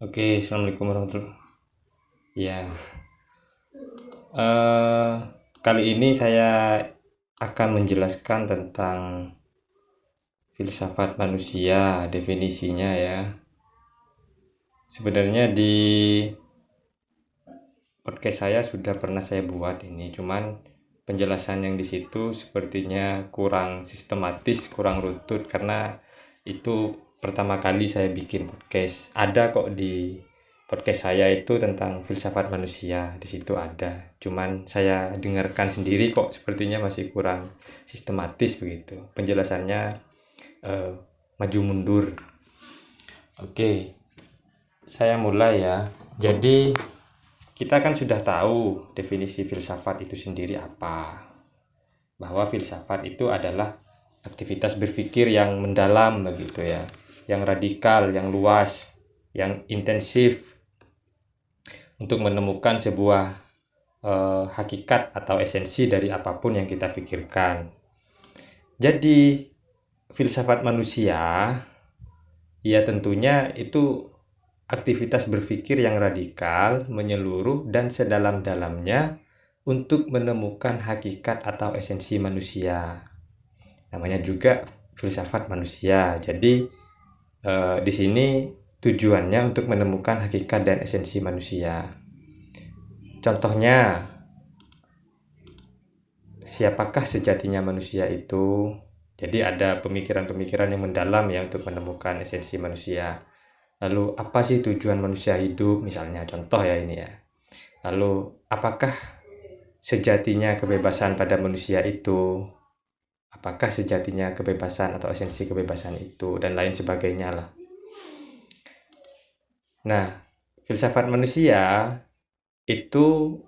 Oke, assalamualaikum warahmatullahi. Ya, eh, kali ini saya akan menjelaskan tentang filsafat manusia, definisinya ya. Sebenarnya di podcast saya sudah pernah saya buat ini, cuman penjelasan yang di situ sepertinya kurang sistematis, kurang runtut karena itu pertama kali saya bikin podcast. Ada kok di podcast saya itu tentang filsafat manusia. Di situ ada. Cuman saya dengarkan sendiri kok. Sepertinya masih kurang sistematis begitu. Penjelasannya uh, maju mundur. Oke. Saya mulai ya. Jadi kita kan sudah tahu definisi filsafat itu sendiri apa. Bahwa filsafat itu adalah aktivitas berpikir yang mendalam begitu ya yang radikal, yang luas, yang intensif untuk menemukan sebuah uh, hakikat atau esensi dari apa pun yang kita pikirkan. Jadi filsafat manusia ya tentunya itu aktivitas berpikir yang radikal, menyeluruh dan sedalam-dalamnya untuk menemukan hakikat atau esensi manusia. Namanya juga filsafat manusia. Jadi uh, di sini tujuannya untuk menemukan hakikat dan esensi manusia. Contohnya, siapakah sejatinya manusia itu? Jadi ada pemikiran-pemikiran yang mendalam ya untuk menemukan esensi manusia. Lalu apa sih tujuan manusia hidup misalnya contoh ya ini ya. Lalu apakah sejatinya kebebasan pada manusia itu? Apakah sejatinya kebebasan atau esensi kebebasan itu dan lain sebagainya lah. Nah, filsafat manusia itu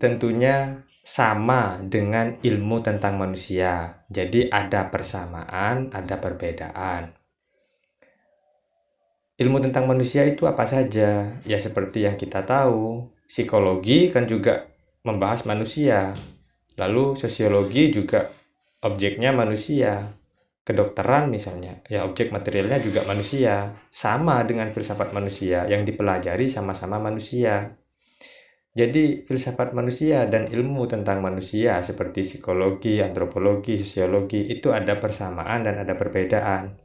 tentunya sama dengan ilmu tentang manusia. Jadi ada persamaan, ada perbedaan. Ilmu tentang manusia itu apa saja? Ya seperti yang kita tahu, psikologi kan juga membahas manusia. Lalu sosiologi juga objeknya manusia kedokteran misalnya ya objek materialnya juga manusia sama dengan filsafat manusia yang dipelajari sama-sama manusia jadi filsafat manusia dan ilmu tentang manusia seperti psikologi, antropologi, sosiologi itu ada persamaan dan ada perbedaan.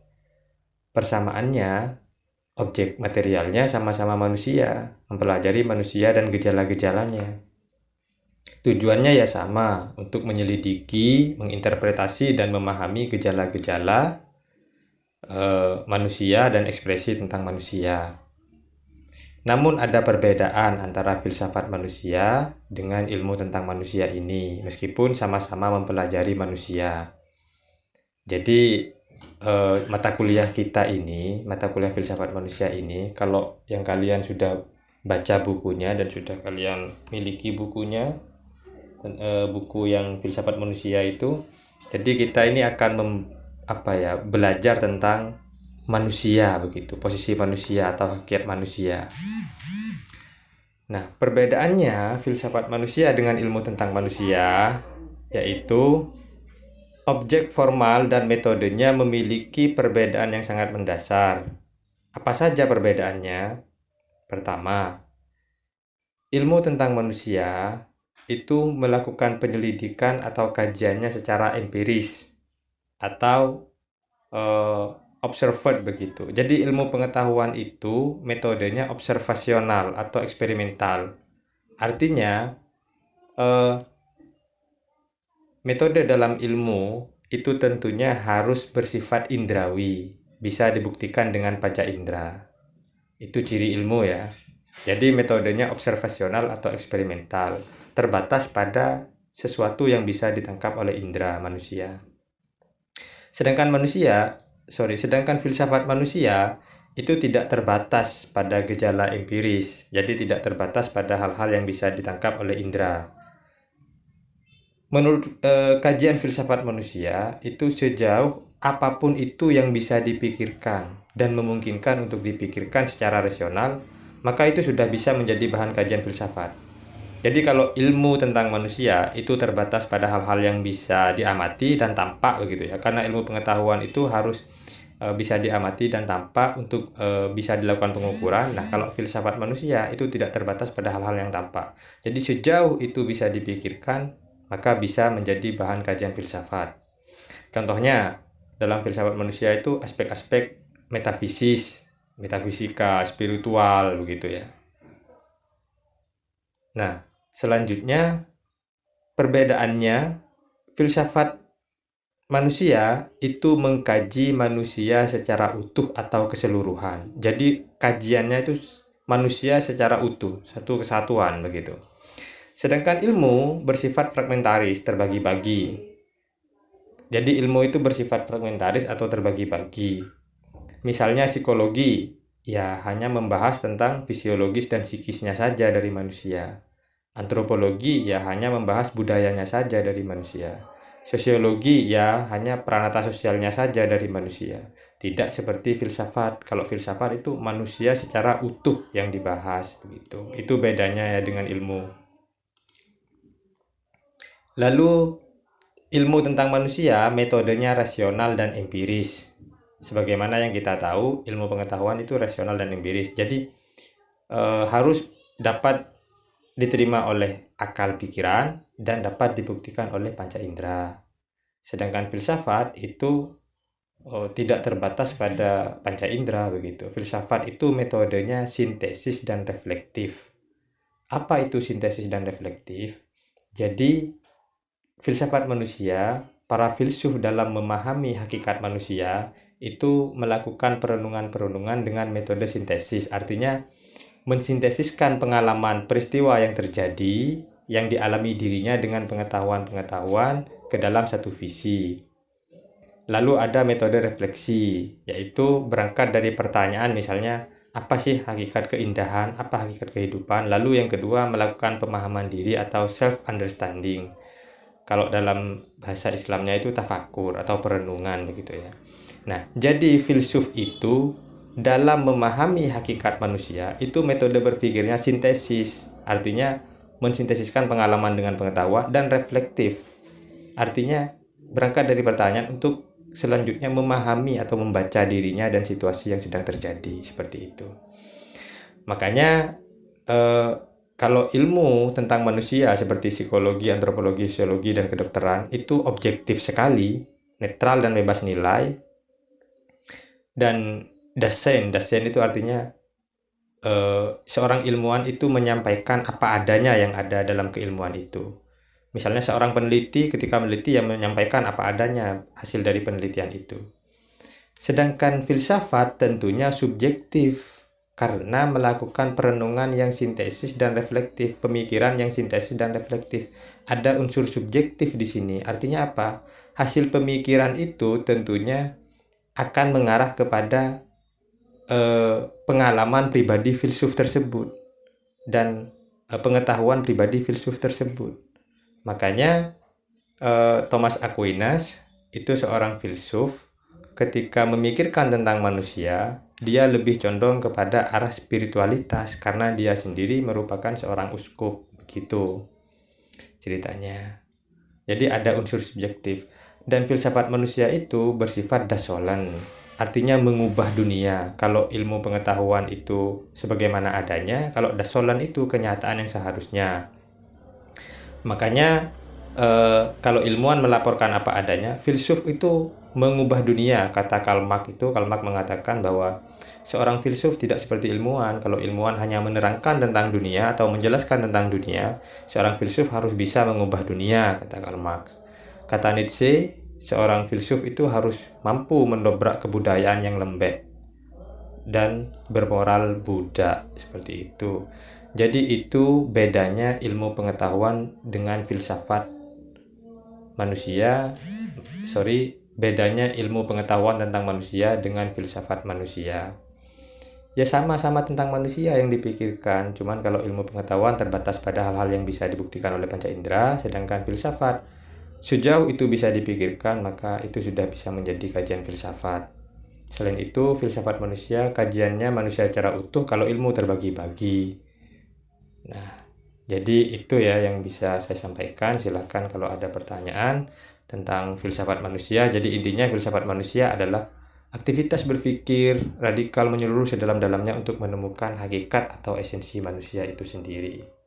Persamaannya objek materialnya sama-sama manusia, mempelajari manusia dan gejala-gejalanya. Tujuannya ya sama, untuk menyelidiki, menginterpretasi, dan memahami gejala-gejala uh, manusia dan ekspresi tentang manusia. Namun ada perbedaan antara filsafat manusia dengan ilmu tentang manusia ini, meskipun sama-sama mempelajari manusia. Jadi uh, mata kuliah kita ini, mata kuliah filsafat manusia ini, kalau yang kalian sudah baca bukunya dan sudah kalian miliki bukunya, e, buku yang filsafat manusia itu jadi kita ini akan mem, apa ya belajar tentang manusia begitu posisi manusia atau hakikat manusia. Nah perbedaannya filsafat manusia dengan ilmu tentang manusia yaitu objek formal dan metodenya memiliki perbedaan yang sangat mendasar. Apa saja perbedaannya? Pertama ilmu tentang manusia itu melakukan penyelidikan atau kajiannya secara empiris atau uh, observed begitu. Jadi ilmu pengetahuan itu metodenya observasional atau eksperimental. Artinya uh, metode dalam ilmu itu tentunya harus bersifat indrawi, bisa dibuktikan dengan panca indera. Itu ciri ilmu ya. Jadi metodenya observasional atau eksperimental, terbatas pada sesuatu yang bisa ditangkap oleh indera manusia. Sedangkan manusia, sorry, sedangkan filsafat manusia itu tidak terbatas pada gejala empiris, jadi tidak terbatas pada hal-hal yang bisa ditangkap oleh indera. Menurut eh, kajian filsafat manusia, itu sejauh apa pun itu yang bisa dipikirkan dan memungkinkan untuk dipikirkan secara rasional, maka itu sudah bisa menjadi bahan kajian filsafat. Jadi kalau ilmu tentang manusia itu terbatas pada hal-hal yang bisa diamati dan tampak begitu ya. Karena ilmu pengetahuan itu harus e, bisa diamati dan tampak untuk e, bisa dilakukan pengukuran. Nah, kalau filsafat manusia itu tidak terbatas pada hal-hal yang tampak. Jadi sejauh itu bisa dipikirkan, maka bisa menjadi bahan kajian filsafat. Contohnya, dalam filsafat manusia itu aspek-aspek metafisis, metafisika, spiritual begitu ya. Nah, selanjutnya perbedaannya filsafat manusia itu mengkaji manusia secara utuh atau keseluruhan. Jadi kajiannya itu manusia secara utuh, satu kesatuan begitu. Sedangkan ilmu bersifat fragmentaris, terbagi-bagi. Jadi ilmu itu bersifat fragmentaris atau terbagi-bagi. Misalnya psikologi, ya hanya membahas tentang fisiologis dan psikisnya saja dari manusia. Antropologi ya hanya membahas budayanya saja dari manusia. Sosiologi ya hanya peranata sosialnya saja dari manusia. Tidak seperti filsafat. Kalau filsafat itu manusia secara utuh yang dibahas begitu. Itu bedanya ya dengan ilmu. Lalu ilmu tentang manusia metodenya rasional dan empiris. Sebagaimana yang kita tahu, ilmu pengetahuan itu rasional dan empiris. Jadi e, harus dapat diterima oleh akal pikiran dan dapat dibuktikan oleh panca indera. Sedangkan filsafat itu oh, tidak terbatas pada panca indera begitu. Filsafat itu metodenya sintesis dan reflektif. Apa itu sintesis dan reflektif? Jadi filsafat manusia, para filsuf dalam memahami hakikat manusia itu melakukan perenungan-perenungan dengan metode sintesis. Artinya mensintesiskan pengalaman peristiwa yang terjadi yang dialami dirinya dengan pengetahuan-pengetahuan ke dalam satu visi. Lalu ada metode refleksi, yaitu berangkat dari pertanyaan misalnya, apa sih hakikat keindahan, apa hakikat kehidupan. Lalu yang kedua melakukan pemahaman diri atau self-understanding. Kalau dalam bahasa Islamnya itu tafakur atau perenungan begitu ya. Nah, jadi filsuf itu dalam memahami hakikat manusia itu metode berpikirnya sintesis artinya mensintesiskan pengalaman dengan pengetahuan dan reflektif artinya berangkat dari pertanyaan untuk selanjutnya memahami atau membaca dirinya dan situasi yang sedang terjadi seperti itu makanya eh, kalau ilmu tentang manusia seperti psikologi, antropologi, sosiologi, dan kedokteran itu objektif sekali, netral dan bebas nilai, dan dasen dasen itu artinya uh, seorang ilmuwan itu menyampaikan apa adanya yang ada dalam keilmuan itu. Misalnya seorang peneliti ketika meneliti yang menyampaikan apa adanya hasil dari penelitian itu. Sedangkan filsafat tentunya subjektif karena melakukan perenungan yang sintesis dan reflektif, pemikiran yang sintesis dan reflektif. Ada unsur subjektif di sini. Artinya apa? Hasil pemikiran itu tentunya akan mengarah kepada eh, pengalaman pribadi filsuf tersebut dan eh, pengetahuan pribadi filsuf tersebut. Makanya eh, Thomas Aquinas itu seorang filsuf ketika memikirkan tentang manusia, dia lebih condong kepada arah spiritualitas karena dia sendiri merupakan seorang uskup begitu ceritanya. Jadi ada unsur subjektif dan filsafat manusia itu bersifat dasolan artinya mengubah dunia. Kalau ilmu pengetahuan itu sebagaimana adanya, kalau dasolan itu kenyataan yang seharusnya. Makanya eh, kalau ilmuwan melaporkan apa adanya, filsuf itu mengubah dunia. Kata Karl Marx itu, Karl Marx mengatakan bahwa seorang filsuf tidak seperti ilmuwan. Kalau ilmuwan hanya menerangkan tentang dunia atau menjelaskan tentang dunia, seorang filsuf harus bisa mengubah dunia, kata Karl Marx. Kata Nietzsche, seorang filsuf itu harus mampu mendobrak kebudayaan yang lembek dan bermoral budak seperti itu. Jadi itu bedanya ilmu pengetahuan dengan filsafat manusia. Sorry, bedanya ilmu pengetahuan tentang manusia dengan filsafat manusia. Ya sama-sama tentang manusia yang dipikirkan, cuman kalau ilmu pengetahuan terbatas pada hal-hal yang bisa dibuktikan oleh panca indera, sedangkan filsafat Sejauh itu bisa dipikirkan, maka itu sudah bisa menjadi kajian filsafat. Selain itu, filsafat manusia kajiannya manusia secara utuh kalau ilmu terbagi-bagi. Nah, jadi itu ya yang bisa saya sampaikan. Silahkan kalau ada pertanyaan tentang filsafat manusia. Jadi intinya filsafat manusia adalah Aktivitas berpikir radikal menyeluruh sedalam-dalamnya untuk menemukan hakikat atau esensi manusia itu sendiri.